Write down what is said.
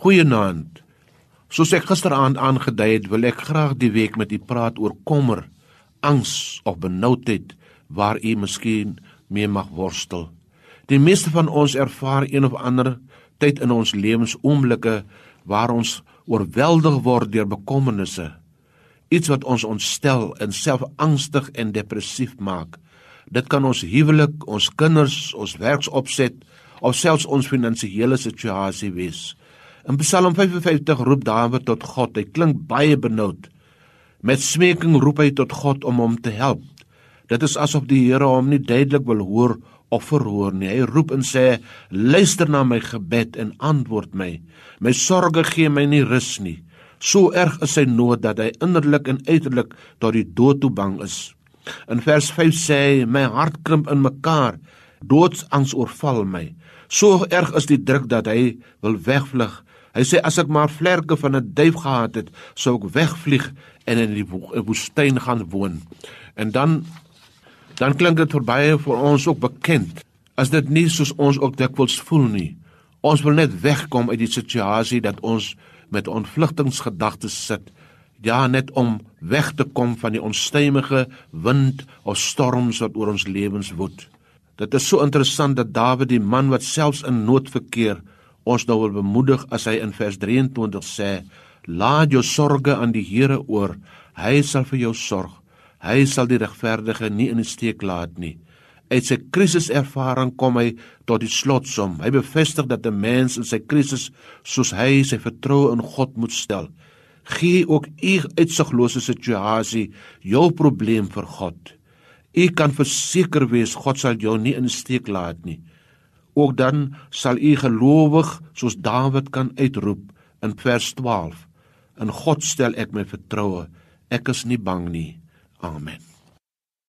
Goeienaand. Soos ek gisteraand aangedui het, wil ek graag die week met u praat oor kommer, angs of benoudheid waar u miskien mee mag worstel. Die meeste van ons ervaar een of ander tyd in ons lewens oomblikke waar ons oorweldig word deur bekommernisse. Iets wat ons ontstel en self angstig en depressief maak. Dit kan ons huwelik, ons kinders, ons werksopset of selfs ons finansiële situasie wees. In Psalm 55 roep Dawid tot God. Hy klink baie benoud. Met smeking roep hy tot God om hom te help. Dit is asof die Here hom nie duidelik wil hoor of verhoor nie. Hy roep en sê: "Luister na my gebed en antwoord my. My sorges gee my nie rus nie. So erg is sy nood dat hy innerlik en uiterlik tot die dood toe bang is." In vers 5 sê hy: "My hart krimp in mekaar. Doodsangs oorval my. So erg is die druk dat hy wil wegvlug." Hy sê as ek maar vlerke van 'n duif gehad het, sou ek wegvlieg en in die woestyn gaan woon. En dan dan klink dit vir baie vir ons ook bekend. As dit nie soos ons ook dikwels voel nie. Ons wil net wegkom uit die situasie dat ons met ontvlugtingsgedagtes sit. Ja, net om weg te kom van die onstuimige wind of storms wat oor ons lewens woed. Dit is so interessant dat Dawid, die man wat selfs in nood verkeer, ons nou wil bemoedig as hy in vers 23 sê: "Laat jou sorges aan die Here oor, hy sal vir jou sorg." Hy sal die regverdige nie in die steek laat nie. Uit sy krisiservaring kom hy tot die slotsom. Hy bevestig dat 'n mens in sy krisis soos hy sy vertroue in God moet stel. Gee ook u uitsiglose situasie jou probleem vir God. U kan verseker wees God sal jou nie in steek laat nie. Ook dan sal u gelowig soos Dawid kan uitroep in vers 12. In God stel ek my vertroue. Ek is nie bang nie. Amen.